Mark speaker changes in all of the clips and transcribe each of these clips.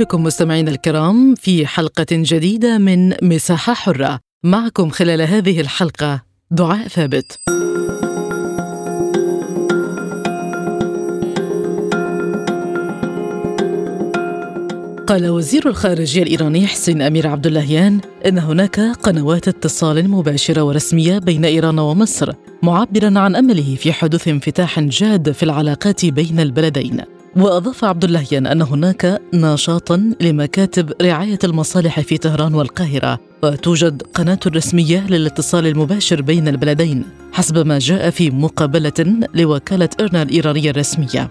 Speaker 1: بكم مستمعينا الكرام في حلقة جديدة من مساحة حرة. معكم خلال هذه الحلقة دعاء ثابت. قال وزير الخارجية الإيراني حسين أمير عبد اللهيان إن هناك قنوات اتصال مباشرة ورسمية بين إيران ومصر معبرا عن أمله في حدوث انفتاح جاد في العلاقات بين البلدين. وأضاف عبد اللهيان أن هناك نشاطا لمكاتب رعاية المصالح في طهران والقاهرة وتوجد قناة رسمية للاتصال المباشر بين البلدين حسب ما جاء في مقابلة لوكالة إرنا الإيرانية الرسمية.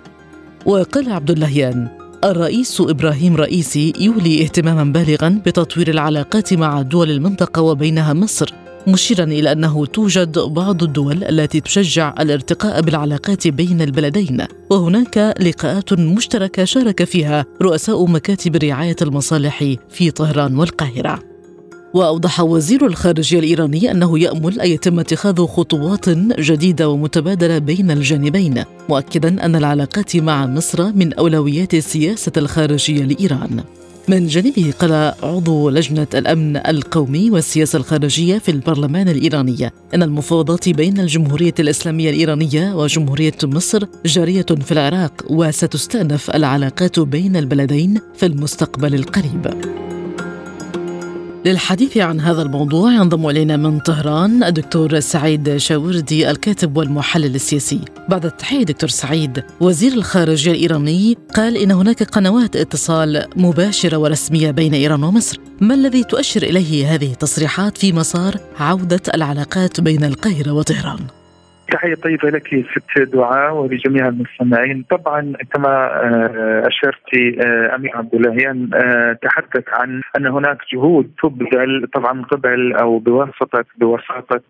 Speaker 1: وقال عبد اللهيان الرئيس إبراهيم رئيسي يولي اهتماما بالغا بتطوير العلاقات مع دول المنطقة وبينها مصر مشيرا إلى أنه توجد بعض الدول التي تشجع الارتقاء بالعلاقات بين البلدين وهناك لقاءات مشتركة شارك فيها رؤساء مكاتب رعاية المصالح في طهران والقاهرة. وأوضح وزير الخارجية الإيراني أنه يأمل أن يتم اتخاذ خطوات جديدة ومتبادلة بين الجانبين مؤكدا أن العلاقات مع مصر من أولويات السياسة الخارجية لإيران. من جانبه قال عضو لجنة الأمن القومي والسياسة الخارجية في البرلمان الإيراني إن المفاوضات بين الجمهورية الإسلامية الإيرانية وجمهورية مصر جارية في العراق وستستأنف العلاقات بين البلدين في المستقبل القريب. للحديث عن هذا الموضوع ينضم إلينا من طهران الدكتور سعيد شاوردي الكاتب والمحلل السياسي. بعد التحية دكتور سعيد، وزير الخارجية الإيراني قال إن هناك قنوات اتصال مباشرة ورسمية بين إيران ومصر. ما الذي تؤشر إليه هذه التصريحات في مسار عودة العلاقات بين القاهرة وطهران؟
Speaker 2: تحية طيبة لك ست دعاء ولجميع المستمعين. طبعا كما أشرت أمير عبد اللهيان تحدث عن أن هناك جهود تبذل طبعا قبل أو بواسطة بواسطة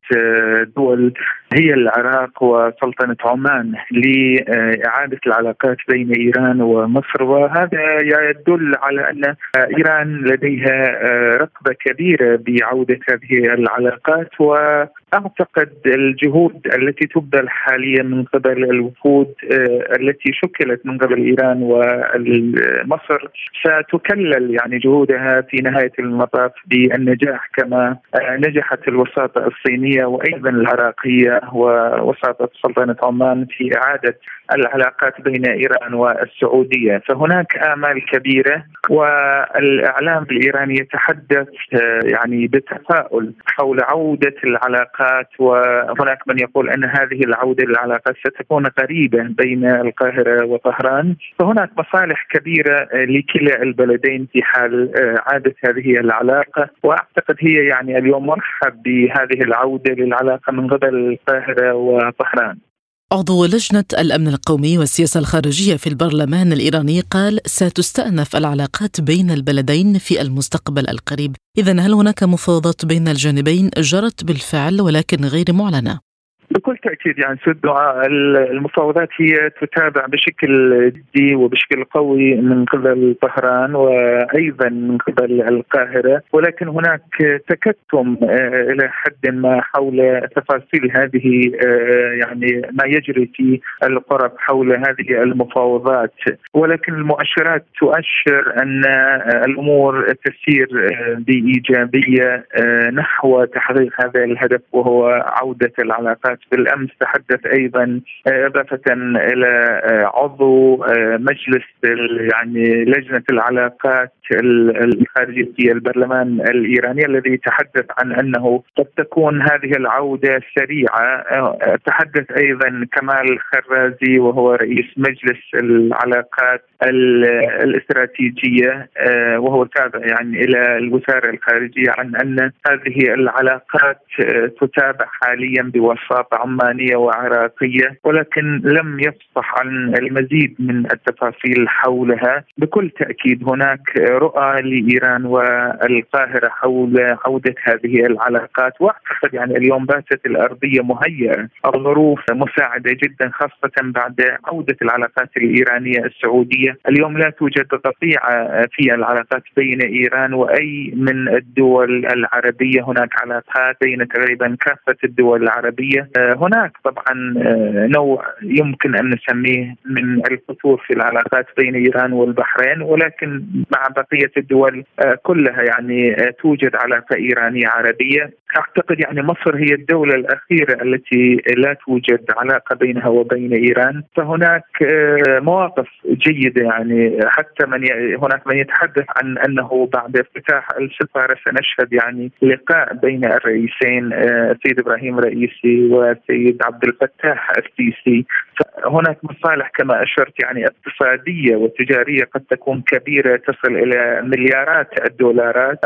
Speaker 2: دول هي العراق وسلطنة عمان لإعادة العلاقات بين إيران ومصر وهذا يدل على أن إيران لديها رغبة كبيرة بعودة هذه العلاقات وأعتقد الجهود التي تبذل حاليا من قبل الوفود التي شكلت من قبل إيران ومصر ستكلل يعني جهودها في نهاية المطاف بالنجاح كما نجحت الوساطة الصينية وأيضا العراقية ووساطه سلطنه عمان في إعادة العلاقات بين إيران والسعودية، فهناك آمال كبيرة والإعلام الإيراني يتحدث يعني بتفاؤل حول عودة العلاقات وهناك من يقول أن هذه العودة للعلاقات ستكون قريبة بين القاهرة وطهران، فهناك مصالح كبيرة لكلا البلدين في حال عادة هذه العلاقة، وأعتقد هي يعني اليوم مرحب بهذه العودة للعلاقة من قبل القاهرة وطهران.
Speaker 1: عضو لجنة الأمن القومي والسياسة الخارجية في البرلمان الإيراني قال ستستأنف العلاقات بين البلدين في المستقبل القريب إذا هل هناك مفاوضات بين الجانبين جرت بالفعل ولكن غير معلنة؟
Speaker 2: بكل تأكيد يعني سد المفاوضات هي تتابع بشكل جدي وبشكل قوي من قبل طهران وأيضا من قبل القاهرة ولكن هناك تكتم إلى حد ما حول تفاصيل هذه يعني ما يجري في القرب حول هذه المفاوضات. ولكن المؤشرات تؤشر أن الأمور تسير بإيجابية نحو تحقيق هذا الهدف وهو عودة العلاقات بالأمس تحدث أيضا إضافة إلى عضو مجلس يعني لجنة العلاقات الخارجية في البرلمان الإيراني الذي تحدث عن أنه قد تكون هذه العودة سريعة. تحدث أيضا كمال خرازي وهو رئيس مجلس العلاقات الاستراتيجية وهو تابع يعني إلى الوزارة الخارجية عن أن هذه العلاقات تتابع حاليا بوساطه عمانية وعراقية ولكن لم يفصح عن المزيد من التفاصيل حولها. بكل تأكيد هناك رؤى لإيران والقاهرة حول عودة هذه العلاقات. وأعتقد يعني اليوم باتت الأرضية مهيئة. الظروف مساعدة جدا خاصة بعد عودة العلاقات الإيرانية السعودية. اليوم لا توجد قطيعة في العلاقات بين إيران وأي من الدول العربية. هناك علاقات بين تقريبا كافة الدول العربية. هناك طبعا آه، نوع يمكن أن نسميه من الفتور في العلاقات بين إيران والبحرين ولكن مع بقية الدول آه، كلها يعني توجد علاقة إيرانية عربية. أعتقد يعني مصر هي الدولة الأخيرة التي لا توجد علاقة بينها وبين إيران. فهناك مواقف جيدة يعني حتى من هناك من يتحدث عن أنه بعد افتتاح السفارة سنشهد يعني لقاء بين الرئيسين السيد إبراهيم رئيسي والسيد عبد الفتاح السيسي. هناك مصالح كما أشرت يعني اقتصادية وتجارية قد تكون كبيرة تصل إلى مليارات الدولارات.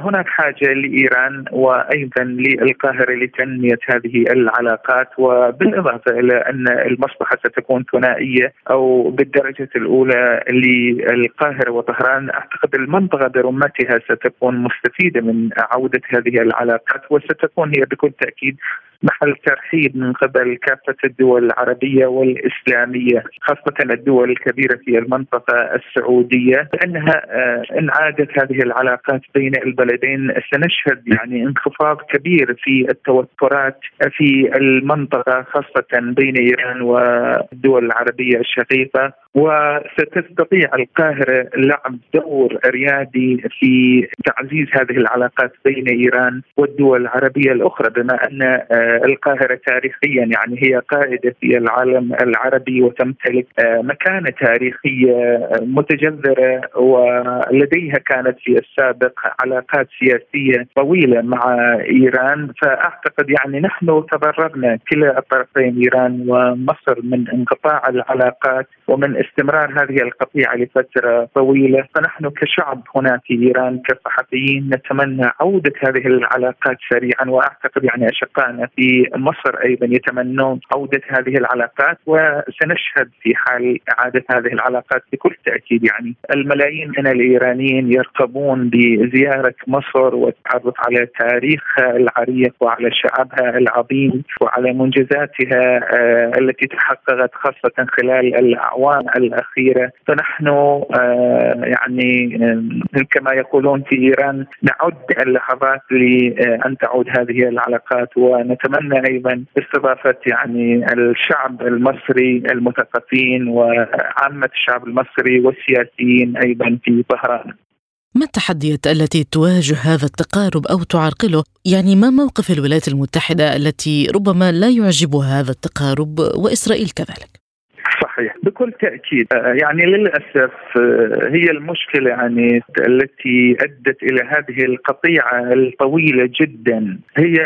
Speaker 2: هناك حاجة لإيران وأيضا للقاهرة لتنمية هذه العلاقات وبالإضافة إلى أن المصلحة ستكون ثنائية أو بالدرجة الأولى للقاهرة وطهران. أعتقد المنطقة برمتها ستكون مستفيدة من عودة هذه العلاقات وستكون هي بكل تأكيد محل ترحيب من قبل كافة الدول العربية والإسلامية خاصة الدول الكبيرة في المنطقة السعودية لأنها آه، إن عادت هذه العلاقات بين البلدين سنشهد يعني انخفاض كبير في التوترات في المنطقة خاصة بين إيران والدول العربية الشقيقة. وستستطيع القاهرة لعب دور ريادي في تعزيز هذه العلاقات بين إيران والدول العربية الأخرى بما أن القاهرة تاريخيا يعني هي قائده في العالم العربي وتمتلك آه، مكانة تاريخية متجذرة ولديها كانت في السابق علاقات سياسية طويلة مع إيران. فأعتقد يعني نحن تضررنا كلا الطرفين إيران ومصر من انقطاع العلاقات. ومن استمرار هذه القطيعة لفترة طويلة فنحن كشعب هنا في إيران كصحفيين نتمنى عودة هذه العلاقات سريعا وأعتقد يعني أشقائنا في مصر أيضا يتمنون عودة هذه العلاقات وسنشهد في حال إعادة هذه العلاقات بكل تأكيد يعني. الملايين من الإيرانيين يرقبون بزيارة مصر والتعرف على تاريخها العريق وعلى شعبها العظيم وعلى منجزاتها آه، التي تحققت خاصة خلال الاعوام الأخيرة فنحن آه، يعني آه، كما يقولون في إيران نعد اللحظات لأن تعود هذه العلاقات ونتمنى أيضا استضافة يعني الشعب المصري المثقفين وعامة الشعب المصري والسياسيين أيضا في طهران.
Speaker 1: ما التحديات التي تواجه هذا التقارب أو تعرقله؟ يعني ما موقف الولايات المتحدة التي ربما لا يعجبها هذا التقارب وإسرائيل كذلك؟
Speaker 2: صحيح. بكل تأكيد آه، يعني للأسف آه، هي المشكلة يعني التي أدت إلى هذه القطيعة الطويلة جدا. هي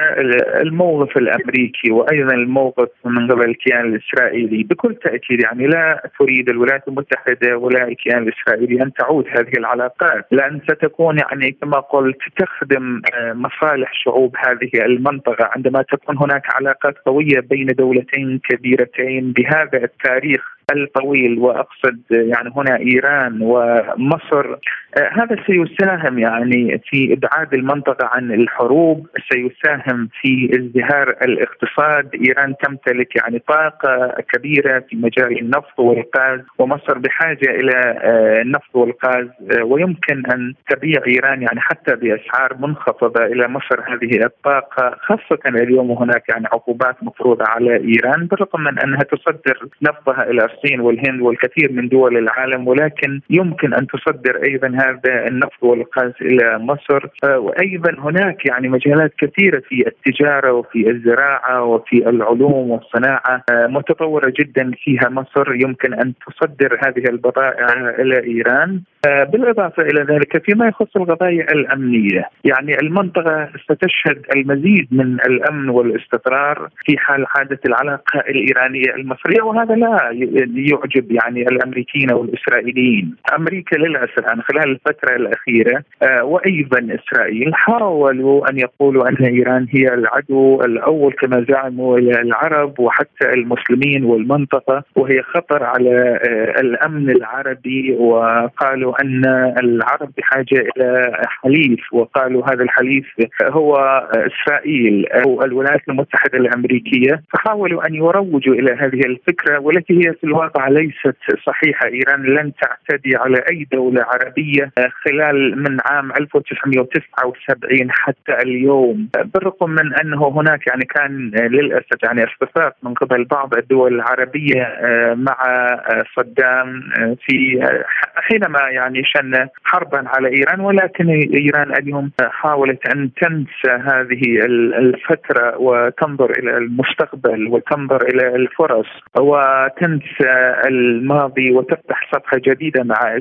Speaker 2: الموقف الأمريكي وأيضا الموقف من قبل الكيان الإسرائيلي. بكل تأكيد يعني لا تريد الولايات المتحدة ولا الكيان الإسرائيلي أن تعود هذه العلاقات. لأن ستكون يعني كما قلت تخدم آه، مصالح شعوب هذه المنطقة. عندما تكون هناك علاقات قوية بين دولتين كبيرتين بهذا التاريخ الطويل وأقصد يعني هنا إيران ومصر هذا سيساهم يعني في إبعاد المنطقة عن الحروب سيساهم في ازدهار الاقتصاد. إيران تمتلك يعني طاقة كبيرة في مجال النفط والغاز ومصر بحاجة إلى آه، النفط والغاز. آه، ويمكن أن تبيع إيران يعني حتى بأسعار منخفضة إلى مصر هذه الطاقة. خاصة اليوم هناك يعني عقوبات مفروضة على إيران بالرغم من أنها تصدر نفطها إلى الصين والهند والكثير من دول العالم ولكن يمكن أن تصدر أيضا هذا النفط والغاز إلى مصر. آه، وأيضا هناك يعني مجالات كثيرة في التجارة وفي الزراعة وفي العلوم والصناعة آه، متطورة جدا فيها مصر. يمكن أن تصدر هذه البضائع إلى إيران. آه، بالإضافة إلى ذلك فيما يخص القضايا الأمنية. يعني المنطقة ستشهد المزيد من الأمن والاستقرار في حال عاده العلاقة الإيرانية المصرية وهذا لا يعجب يعني الأمريكيين والإسرائيليين، أمريكا للأسف يعني خلال الفترة الأخيرة وأيضا إسرائيل حاولوا أن يقولوا أن إيران هي العدو الأول كما زعموا العرب وحتى المسلمين والمنطقة وهي خطر على الأمن العربي. وقالوا أن العرب بحاجة إلى حليف وقالوا هذا الحليف هو إسرائيل أو الولايات المتحدة الأمريكية. فحاولوا أن يروجوا إلى هذه الفكرة والتي هي في الواقع ليست صحيحة. إيران لن تعتدي على أي دولة عربيه خلال من عام 1979 حتى اليوم. بالرغم من أنه هناك يعني كان للأسف يعني اصطفاف من قبل بعض الدول العربية مع صدام في حينما يعني شن حربا على إيران ولكن إيران اليوم حاولت أن تنسى هذه الفترة وتنظر إلى المستقبل وتنظر إلى الفرص وتنسى الماضي وتفتح صفحة جديدة مع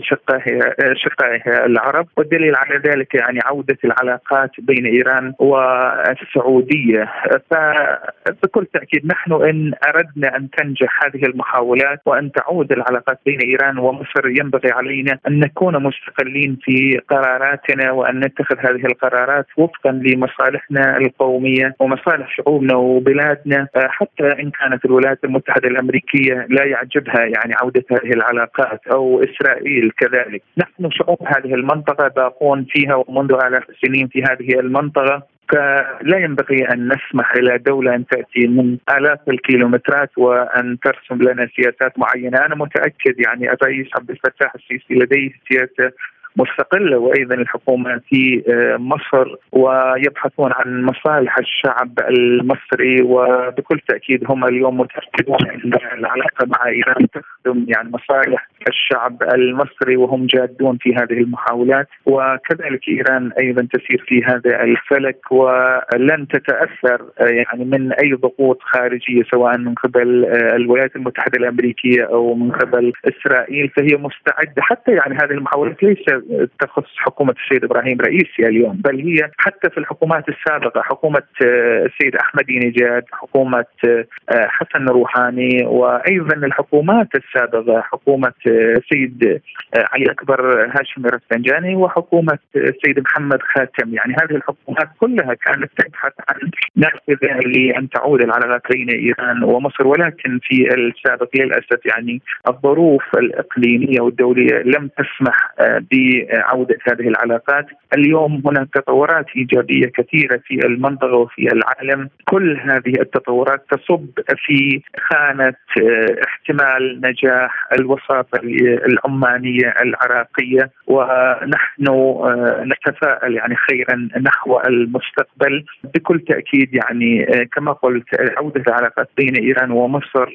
Speaker 2: شقائها العرب. والدليل على ذلك يعني عودة العلاقات بين إيران والسعودية. فبكل تأكيد نحن إن أردنا أن تنجح هذه المحاولات وأن تعود العلاقات بين إيران ومصر ينبغي علينا أن نكون مستقلين في قراراتنا وأن نتخذ هذه القرارات وفقا لمصالحنا القومية ومصالح شعوبنا وبلادنا حتى إن كانت الولايات المتحدة الأمريكية لا يعجبها يعني عودة هذه العلاقات أو إسرائيل كذلك، نحن شعوب هذه المنطقة باقون فيها ومنذ آلاف السنين في هذه المنطقة. فلا ينبغي أن نسمح إلى دولة أن تأتي من آلاف الكيلومترات وأن ترسم لنا سياسات معينة، أنا متأكد يعني الرئيس عبد الفتاح السيسي لديه سياسة مستقله وأيضا الحكومة في آه، مصر ويبحثون عن مصالح الشعب المصري وبكل تأكيد هم اليوم متأكدون إن العلاقة مع إيران تخدم يعني مصالح الشعب المصري وهم جادون في هذه المحاولات. وكذلك إيران أيضا تسير في هذا الفلك ولن تتأثر آه، يعني من أي ضغوط خارجية سواء من قبل آه، الولايات المتحدة الأمريكية أو من قبل إسرائيل. فهي مستعدة حتى يعني هذه المحاولات ليس تخص حكومة السيد إبراهيم رئيسي اليوم بل هي حتى في الحكومات السابقة حكومة آه، السيد أحمد نجاد حكومة آه، حسن روحاني وأيضا الحكومات السابقة حكومة السيد آه، علي أكبر هاشم الرفسنجاني وحكومة السيد محمد خاتم. يعني هذه الحكومات كلها كانت تبحث عن نافذة لأن تعود العلاقات بين إيران ومصر ولكن في السابق للأسف يعني الظروف الإقليمية والدولية لم تسمح ب عوده هذه العلاقات، اليوم هناك تطورات إيجابية كثيرة في المنطقة وفي العالم، كل هذه التطورات تصب في خانة آه، احتمال نجاح الوساطه العمانيه العراقية. ونحن آه، نتفائل يعني خيرا نحو المستقبل. بكل تأكيد يعني آه، كما قلت عودة العلاقات بين إيران ومصر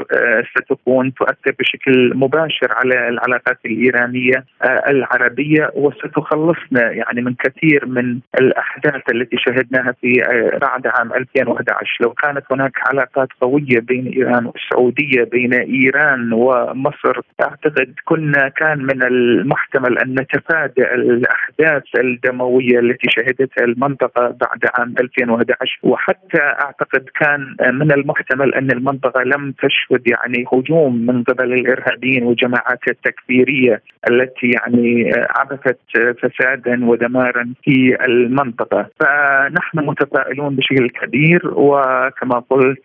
Speaker 2: ستكون تؤثر بشكل مباشر على العلاقات الإيرانية العربية. وستخلصنا يعني من كثير من الأحداث التي شهدناها في آه، بعد عام 2011 لو كانت هناك علاقات قوية بين إيران والسعودية بين إيران ومصر أعتقد كنا كان من المحتمل أن نتفادى الأحداث الدموية التي شهدتها المنطقة بعد عام 2011 وحتى أعتقد كان من المحتمل أن المنطقة لم تشهد يعني هجوم من قبل الإرهابيين وجماعات التكفيرية التي يعني عبثت فسادا ودمارا في المنطقة. فنحن متفائلون بشكل كبير وكما قلت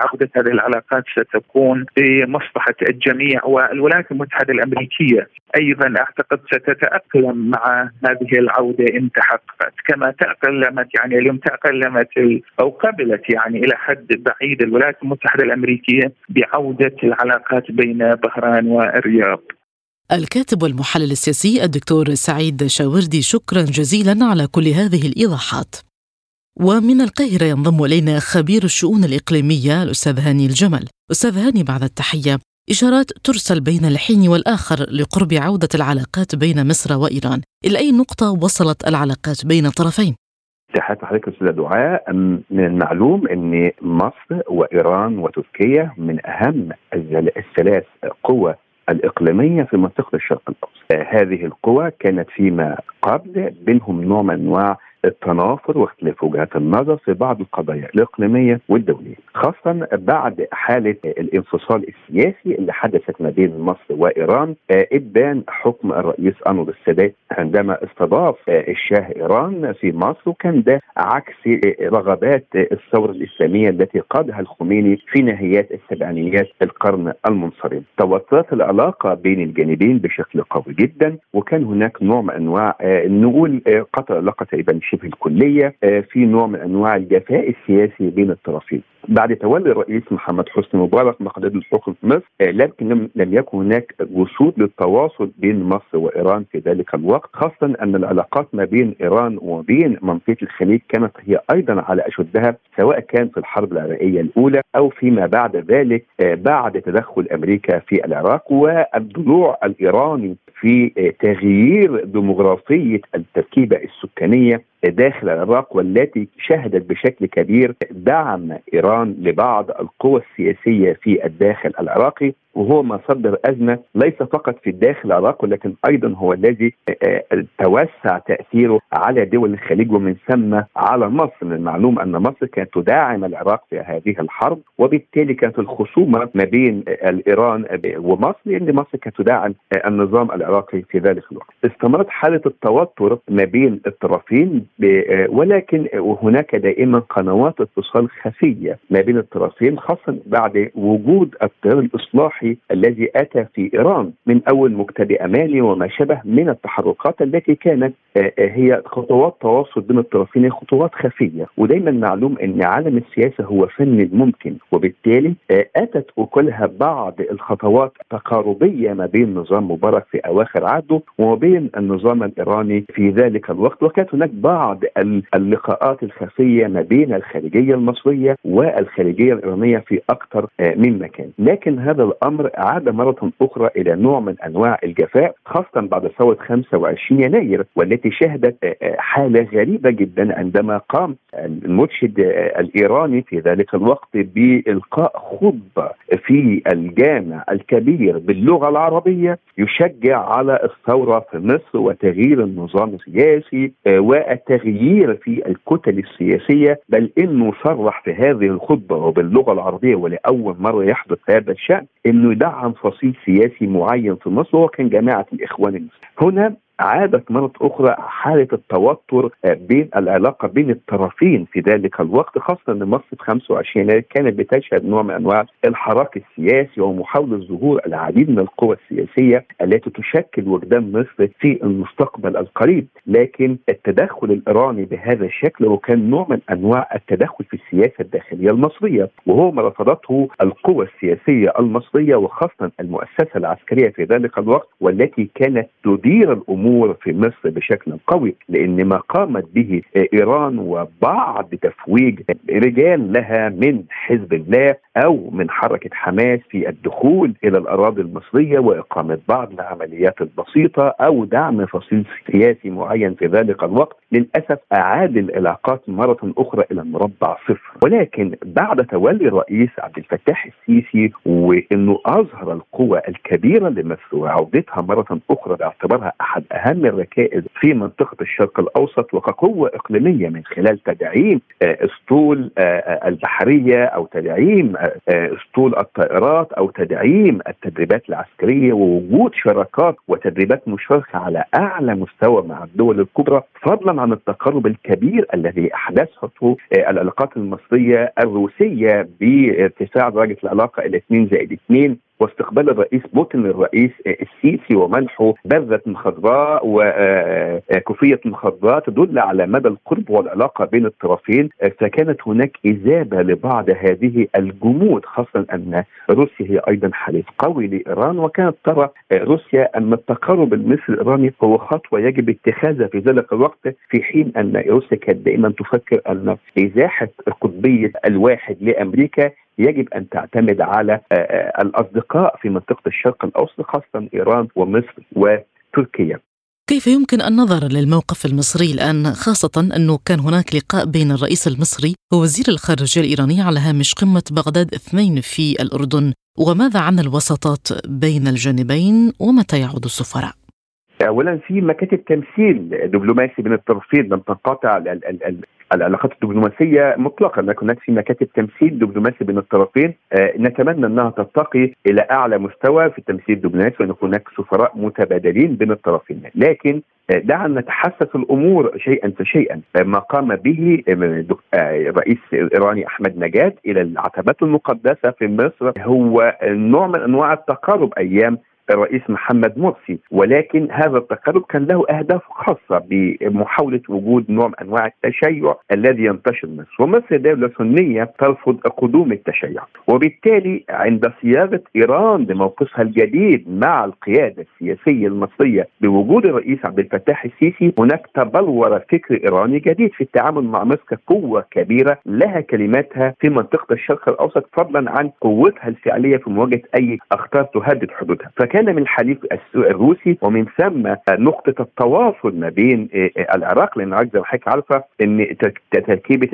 Speaker 2: عودة هذه العلاقات ستكون بمصلحه الجميع والولايات المتحدة الأمريكية. أيضا أعتقد ستتأقلم مع هذه العودة إن تحققت. كما تأقلمت يعني اليوم تأقلمت أو قبلت يعني إلى حد بعيد الولايات المتحدة الأمريكية بعودة العلاقات بين بهران والرياض.
Speaker 1: الكاتب والمحلل السياسي الدكتور سعيد شاوردي شكرا جزيلا على كل هذه الإيضاحات. ومن القاهرة ينضم إلينا خبير الشؤون الإقليمية الأستاذ هاني الجمل. أستاذ هاني بعد التحية إشارات ترسل بين الحين والآخر لقرب عودة العلاقات بين مصر وإيران إلى أي نقطة وصلت العلاقات بين الطرفين؟
Speaker 3: تحية حضرتك أستاذ دعاء من المعلوم إن مصر وإيران وتركيا من أهم الثلاث قوى الإقليمية في منطقة الشرق الأوسط. آه، هذه القوى كانت فيما قبل بينهم نوع من أنواع التنافر واختلاف وجهات النظر في بعض القضايا الإقليمية والدولية خاصه بعد حالة الانفصال السياسي اللي حدثت ما بين مصر وإيران إبان حكم الرئيس أنور السادات عندما استضاف الشاه إيران في مصر وكان ده عكس رغبات الثورة الإسلامية التي قادها الخميني في نهايات السبعينيات القرن المنصرم. توترت العلاقة بين الجانبين بشكل قوي جدا وكان هناك نوع من أنواع نقول قطع العلاقه تقريبا شبه الكلية في نوع من أنواع الجفاء السياسي بين الطرفين. بعد تولي الرئيس محمد حسني مبارك مقاليد الحكم في مصر لكن لم يكن هناك وصول للتواصل بين مصر وإيران في ذلك الوقت خاصة أن العلاقات ما بين إيران وبين منطقة الخليج كانت هي أيضا على أشدها سواء كان في الحرب العراقية الأولى أو فيما بعد ذلك بعد تدخل أمريكا في العراق والضلوع الإيراني في تغيير ديموغرافية التركيبة السكانية داخل العراق والتي شهدت بشكل كبير دعم إيران لبعض القوى السياسية في الداخل العراقي. وهو ما صدر أزمة ليس فقط في الداخل العراق ولكن أيضا هو الذي توسع تأثيره على دول الخليج ومن ثم على مصر من المعلوم أن مصر كانت تداعم العراق في هذه الحرب وبالتالي كانت الخصومة ما بين ايران ومصر لأن مصر كانت تداعم النظام العراقي في ذلك الوقت. استمرت حالة التوتر ما بين الطرفين ولكن هناك دائما قنوات اتصال خفية ما بين الطرفين خاصه بعد وجود التيار الاصلاحي الذي أتى في إيران من أول مكتب اماني وما شبه من التحركات التي كانت هي خطوات تواصل بين الطرفين خطوات خفية. ودايما معلوم أن عالم السياسة هو فن الممكن وبالتالي أتت وكلها بعض الخطوات تقاربيه ما بين نظام مبارك في أواخر عهده وما بين النظام الإيراني في ذلك الوقت. وكانت هناك بعض اللقاءات الخفية ما بين الخارجيه المصرية والخارجيه الإيرانية في أكثر من مكان. لكن هذا الأمر عاد مرة أخرى إلى نوع من أنواع الجفاء خاصة بعد ثورة 25 يناير والتي شهدت حالة غريبة جدا عندما قام المرشد الإيراني في ذلك الوقت بإلقاء خطبة في الجامع الكبير باللغة العربية يشجع على الثورة في مصر وتغيير النظام السياسي والتغيير في الكتل السياسية. بل إنه صرح في هذه الخطبة وباللغة العربية ولأول مرة يحدث هذا الشأن إنه يدعم فصيل سياسي معين في مصر وهو كان جماعة الإخوان المسلمين. هنا عادت مرة أخرى حالة التوتر بين العلاقة بين الطرفين في ذلك الوقت خاصة أن مصر في 25 يناير كانت بتشهد نوع من أنواع الحراك السياسي ومحاولة ظهور العديد من القوى السياسية التي تشكل وجدان مصر في المستقبل القريب. لكن التدخل الإيراني بهذا الشكل وكان نوع من أنواع التدخل في السياسة الداخلية المصرية وهو ما رفضته القوى السياسية المصرية وخاصة المؤسسة العسكرية في ذلك الوقت والتي كانت تدير الأمور الأمور في مصر بشكل قوي لأن ما قامت به إيران وبعض تفويج رجال لها من حزب الله أو من حركة حماس في الدخول إلى الأراضي المصرية وإقامة بعض العمليات البسيطة أو دعم فصيل سياسي معين في ذلك الوقت. للأسف أعاد العلاقات مرة أخرى إلى المربع صفر. ولكن بعد تولي الرئيس عبد الفتاح السيسي وإنه أظهر القوى الكبيرة لمصر وعودتها مرة أخرى باعتبارها أحد أهم الركائز في منطقة الشرق الأوسط وكقوة إقليمية من خلال تدعيم أسطول البحرية أو تدعيم أسطول الطائرات أو تدعيم التدريبات العسكرية ووجود شراكات وتدريبات مشتركه على أعلى مستوى مع الدول الكبرى فضلا عن التقرب الكبير الذي أحدثته العلاقات المصرية الروسية بارتفاع درجة العلاقة إلى 2 زائد 2 واستقبال الرئيس بوتين للرئيس السيسي ومنحه بذة خضراء وكوفية خضراء تدل على مدى القرب والعلاقة بين الطرفين. فكانت هناك إذابة لبعض هذه الجمود خاصة أن روسيا هي أيضا حليف قوي لإيران وكانت ترى روسيا أن التقارب المصري الإيراني هو خطوة يجب اتخاذها في ذلك الوقت في حين أن روسيا كانت دائما تفكر أن إزاحة قطبية الواحد لأمريكا يجب أن تعتمد على الأصدقاء في منطقة الشرق الأوسط خاصة إيران ومصر وتركيا.
Speaker 1: كيف يمكن النظر للموقف المصري الآن خاصة أنه كان هناك لقاء بين الرئيس المصري ووزير الخارجية الإيراني على هامش قمة بغداد اثنين في الأردن وماذا عن الوساطات بين الجانبين ومتى يعود السفراء؟
Speaker 3: اولا في مكاتب تمثيل دبلوماسي بين الطرفين لم تنقطع العلاقات الدبلوماسية مطلقا لكن هناك في مكاتب تمثيل دبلوماسي بين الطرفين. آه، نتمنى أنها ترتقي إلى أعلى مستوى في التمثيل الدبلوماسي وأن هناك سفراء متبادلين بين الطرفين. لكن آه، دعنا نتحسس الأمور شيئا فشيئا. آه، ما قام به الرئيس الايراني أحمد نجاد إلى العتبات المقدسة في مصر هو نوع من أنواع التقارب أيام الرئيس محمد مرسي. ولكن هذا التقرب كان له أهداف خاصة بمحاولة وجود نوع من أنواع التشيع الذي ينتشر مصر ومصر دوله سنيه ترفض قدوم التشيع. وبالتالي عند صياغة إيران لموقفها الجديد مع القيادة السياسية المصرية بوجود الرئيس عبد الفتاح السيسي هناك تبلور فكر إيراني جديد في التعامل مع مصر كقوه كبيرة لها كلماتها في منطقة الشرق الأوسط فضلا عن قوتها الفعلية في مواجهة أي أخطار تهدد حدودها. من الحليف الروسي ومن ثم نقطة التواصل ما بين آه، آه، العراق لأن العراق زي ما حضرتك عارفه ان تركيبه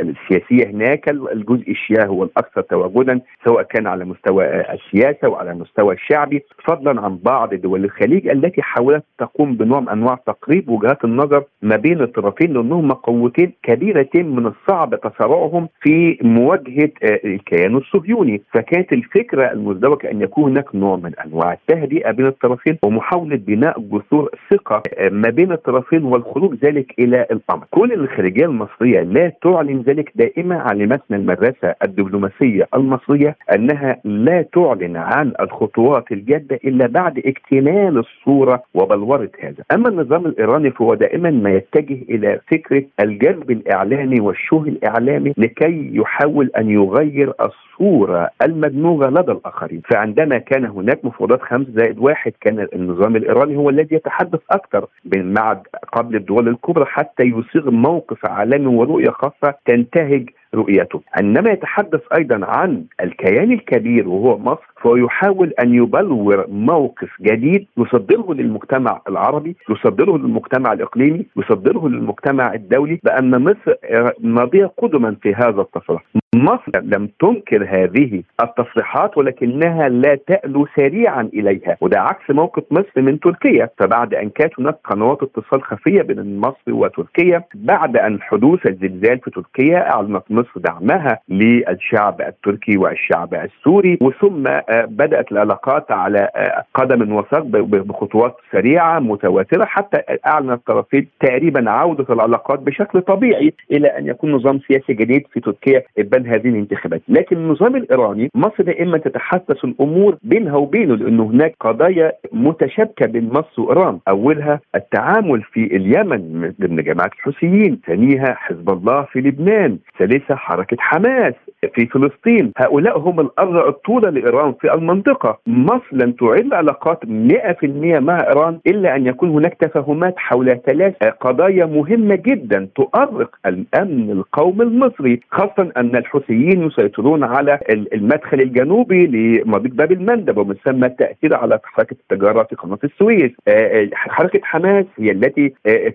Speaker 3: السياسية هناك الجزء الشيعي هو الأكثر تواجدا سواء كان على مستوى آه، السياسة وعلى المستوى الشعبي. فضلا عن بعض دول الخليج التي حاولت تقوم بنوع من أنواع تقريب وجهات النظر ما بين الطرفين لانهما قوتين كبيرتين من الصعب تصارعهم في مواجهة الكيان الصهيوني. فكانت الفكرة المزدوجة أن يكون هناك نوع من والتهدئه بين الطرفين ومحاولة بناء جسور ثقة ما بين الطرفين والخروج ذلك إلى الأمر. كل الخارجيه المصرية لا تعلن ذلك دائما علمتنا المدرسة الدبلوماسية المصرية أنها لا تعلن عن الخطوات الجادة إلا بعد اكتمال الصورة وبلورة هذا. أما النظام الإيراني فهو دائما ما يتجه إلى فكرة الجذب الإعلامي والشوه الإعلامي لكي يحاول أن يغير الصورة المدموغة لدى الآخرين، فعندما كان هناك مفاوضات مفاوضات خمس زائد واحد. كان النظام الإيراني هو الذي يتحدث أكثر مع قبل الدول الكبرى حتى يصيغ موقف عالمي ورؤية خاصة تنتهج رؤيته. عندما يتحدث أيضا عن الكيان الكبير وهو مصر فهو يحاول أن يبلور موقف جديد يصدره للمجتمع العربي يصدره للمجتمع الإقليمي يصدره للمجتمع الدولي بأن مصر ماضيه قدما في هذا التصريح. مصر لم تنكر هذه التصريحات ولكنها لا تألو سريعا إليها. وده عكس موقف مصر من تركيا. فبعد أن كانت هناك قنوات اتصال خفية بين مصر وتركيا بعد أن حدوث الزلزال في تركيا أعلنت مصر دعمها للشعب التركي والشعب السوري وثم آه، بدأت العلاقات على آه، قدم وساق بخطوات سريعة متواترة حتى أعلن الطرفين تقريبا عودة العلاقات بشكل طبيعي إلى أن يكون نظام سياسي جديد في تركيا عن هذه الانتخابات. لكن النظام الإيراني مصر دائما تتحسس الأمور بينها وبينه لأنه هناك قضايا متشابكة بين مصر وإيران. أولها التعامل في اليمن ضمن جماعة الحوثيين ثانيها حزب الله في لبنان ثالثها حركة حماس في فلسطين. هؤلاء هم الأرض الطولة لإيران في المنطقة. مصر لن تعيد علاقات 100% مع إيران إلا أن يكون هناك تفاهمات حول ثلاث قضايا مهمة جدا تؤرق الأمن القومي المصري خاصة أن الحوثيين يسيطرون على المدخل الجنوبي لمضيق باب المندب ومن ثم التأثير على حركة التجارة في قناة السويس. آه، آه، حركة حماس هي التي آه،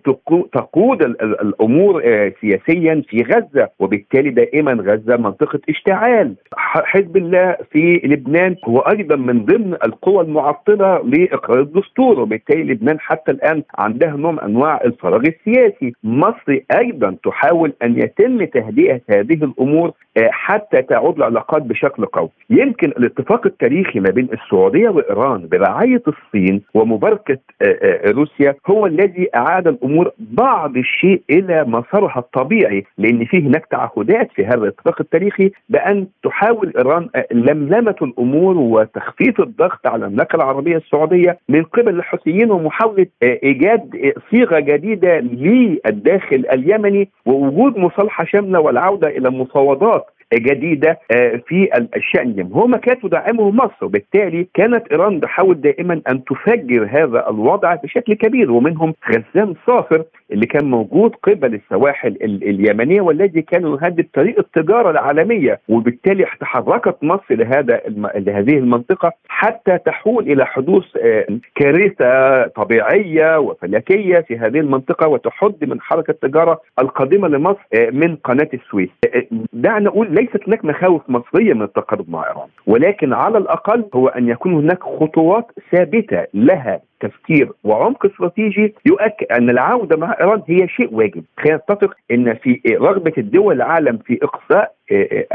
Speaker 3: تقود الأمور سياسيا في غزة وبالتالي دائما غزة منطقة اشتعال. حزب الله في لبنان هو أيضا من ضمن القوى المعطلة لإقرار الدستور وبالتالي لبنان حتى الآن عندها نوع من أنواع الفراغ السياسي. مصر أيضا تحاول أن يتم تهدئة هذه الأمور آه، حتى تعود العلاقات بشكل قوي. يمكن الاتفاق التاريخي ما بين السعودية وإيران برعاية الصين ومباركة آه، آه، روسيا هو الذي أعاد الأمور بعض الشيء إلى مسارها الطبيعي لأن في هناك تعهدات في هذا الاتفاق التاريخي بأن تحاول إيران لملمة الأمور وتخفيف الضغط على المملكة العربية السعودية من قبل الحوثيين ومحاولة إيجاد صيغة جديدة للداخل اليمني ووجود مصالحة شاملة والعودة إلى مفاوضات جديدة آه، في الشأن. اليمني هو ما كانت تدعمه مصر وبالتالي كانت إيران تحاول دائما أن تفجر هذا الوضع بشكل كبير. ومنهم غزام صافر اللي كان موجود قبل السواحل اليمنية والذي كان يهدد طريق التجارة العالمية. وبالتالي تحركت مصر لهذا لهذه المنطقة حتى تحول إلى حدوث آه، كارثة طبيعية وفلكية في هذه المنطقة وتحد من حركة التجارة القادمه لمصر آه، من قناة السويس. دعنا نقول ليست هناك مخاوف مصريه من التقارب مع إيران ولكن على الأقل هو أن يكون هناك خطوات ثابتة لها. تفكير وعمق استراتيجي يؤكد أن العودة مع إيران هي شيء واجب. خلينا نتفق إن في رغبة الدول العالم في إقصاء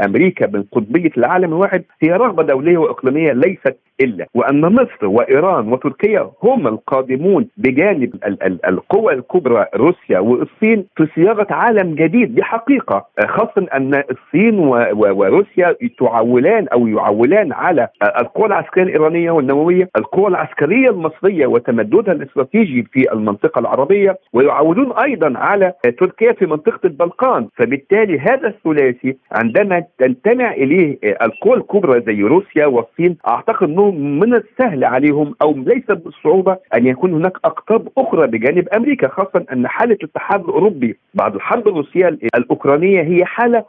Speaker 3: أمريكا من قطبية العالم الواحد هي رغبة دولية وإقليمية ليست إلا. وأن مصر وإيران وتركيا هم القادمون بجانب القوى الكبرى روسيا والصين في صياغة عالم جديد. دي حقيقه خاصه أن الصين وروسيا تعولان أو يعولان على القوى العسكرية الإيرانية والنووية، القوى العسكرية المصرية وتمددها الاستراتيجي في المنطقة العربية ويعولون أيضا على تركيا في منطقة البلقان، فبالتالي هذا الثلاثي عندما تنتمع إليه القوى الكبرى زي روسيا والصين أعتقد إنه من السهل عليهم أو ليس بالصعوبه أن يكون هناك أقطاب أخرى بجانب أمريكا خاصه أن حالة الاتحاد الأوروبي بعد الحرب الروسية الأوكرانية هي حالة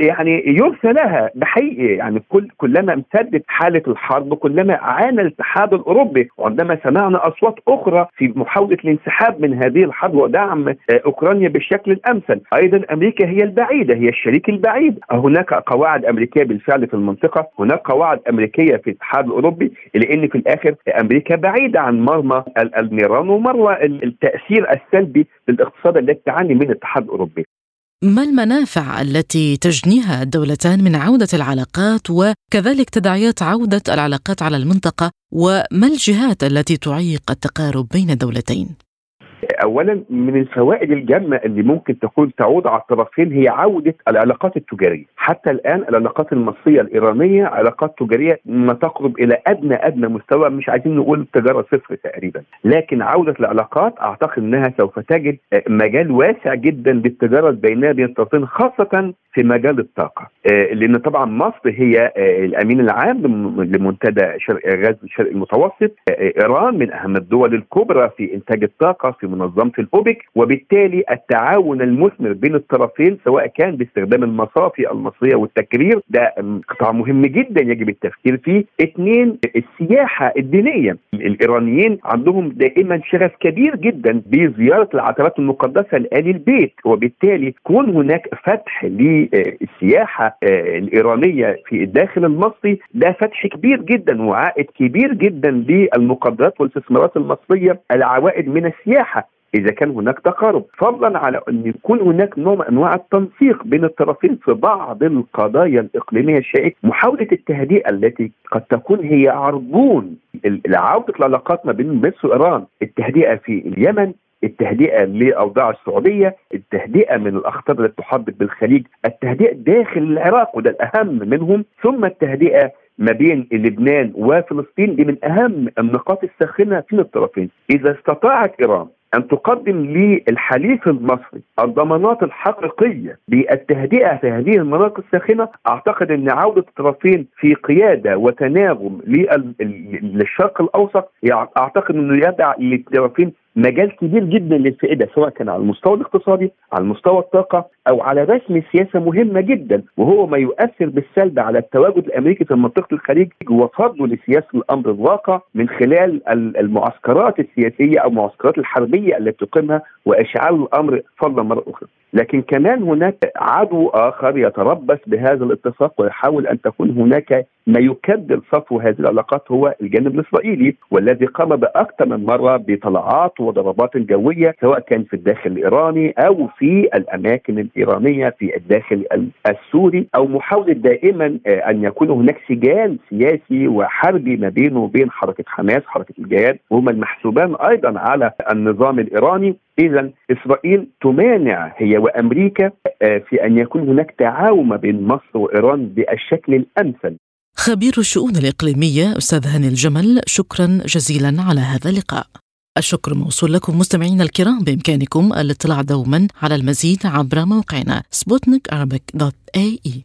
Speaker 3: يعني يرثى لها بحقيقة. يعني كل كلما امتدت حالة الحرب كلما عانى الاتحاد الأوروبي وعندما سمعنا أصوات أخرى في محاولة الانسحاب من هذه الحرب ودعم أوكرانيا بالشكل الأمثل. أيضا أمريكا هي البعيدة هي الشريك البعيد. هناك قواعد أمريكية بالفعل في المنطقة هناك قواعد أمريكية في الاتحاد الأوروبي لأن في الآخر أمريكا بعيدة عن مرمى النيران ومرمى التأثير السلبي للاقتصاد الذي تعاني منه الاتحاد الأوروبي.
Speaker 1: ما المنافع التي تجنيها الدولتان من عودة العلاقات وكذلك تداعيات عودة العلاقات على المنطقة وما الجهات التي تعيق التقارب بين الدولتين؟
Speaker 3: اولا من الفوائد الجامة اللي ممكن تكون تعود على الطرفين هي عودة العلاقات التجارية، حتى الآن العلاقات المصرية الإيرانية علاقات تجارية ما تقرب إلى أدنى أدنى مستوى مش عايزين نقول التجاره صفر تقريبا، لكن عودة العلاقات أعتقد إنها سوف تجد مجال واسع جدا للتجارة البينيه بين الطرفين خاصة في مجال الطاقة، لأن طبعا مصر هي الأمين العام لمنتدى شرق غاز الشرق المتوسط، إيران من أهم الدول الكبرى في إنتاج الطاقة في منظمة الأوبك. وبالتالي التعاون المثمر بين الطرفين سواء كان باستخدام المصافي المصرية والتكرير ده قطاع مهم جدا يجب التفكير فيه. اثنين السياحة الدينية. الإيرانيين عندهم دائما شغف كبير جدا بزيارة العتبات المقدسة لآل البيت. وبالتالي كون هناك فتح للسياحه الإيرانية في الداخل المصري ده فتح كبير جدا وعائد كبير جدا للمقدرات والاستثمارات المصرية العوائد من السياحة إذا كان هناك تقارب. فضلا على أن يكون هناك نوع من أنواع التنسيق بين الطرفين في بعض القضايا الإقليمية الشائكة. محاولة التهدئة التي قد تكون هي عربون لعوده العلاقات ما بين مصر وإيران التهدئة في اليمن التهدئة لاوضاع السعودية، التهدئة من الأخطار التي تحدق بالخليج، التهدئة داخل العراق وده الأهم منهم، ثم التهدئة ما بين لبنان وفلسطين دي من أهم النقاط الساخنة في الطرفين، إذا استطاعت إيران أن تقدم للحليف المصري الضمانات الحقيقية بالتهدئة في هذه المناطق الساخنة أعتقد أن عودة الطرفين في قيادة وتناغم للشرق الأوسط أعتقد أنه يدع للطرفين مجال كبير جدا للفائدة سواء كان على المستوى الاقتصادي على مستوى الطاقة أو على رسم سياسة مهمة جدا وهو ما يؤثر بالسلب على التواجد الأمريكي في منطقة الخليج وفرضه لسياسة الأمر الواقع من خلال المعسكرات السياسية أو المعسكرات الحربية التي تقيمها وإشعال الأمر فضلا مرة أخرى. لكن كمان هناك عدو آخر يتربص بهذا الاتفاق ويحاول أن تكون هناك ما يكدر صفو هذه العلاقات هو الجانب الإسرائيلي والذي قام باكثر من مرة بطلعات وضربات جوية سواء كان في الداخل الإيراني أو في الأماكن الإيرانية في الداخل السوري أو محاولة دائما أن يكون هناك سجال سياسي وحربي ما بينه وبين حركة حماس حركة الجهاد وهما المحسوبان أيضا على النظام الإيراني. إذا إسرائيل تمانع هي وأمريكا في أن يكون هناك تعاون ما بين مصر وإيران بالشكل الأمثل.
Speaker 1: خبير الشؤون الإقليمية أستاذ هاني الجمل شكرا جزيلا على هذا اللقاء. الشكر موصول لكم مستمعينا الكرام بإمكانكم الاطلاع دوما على المزيد عبر موقعنا سبوتنيك دوت اي إي.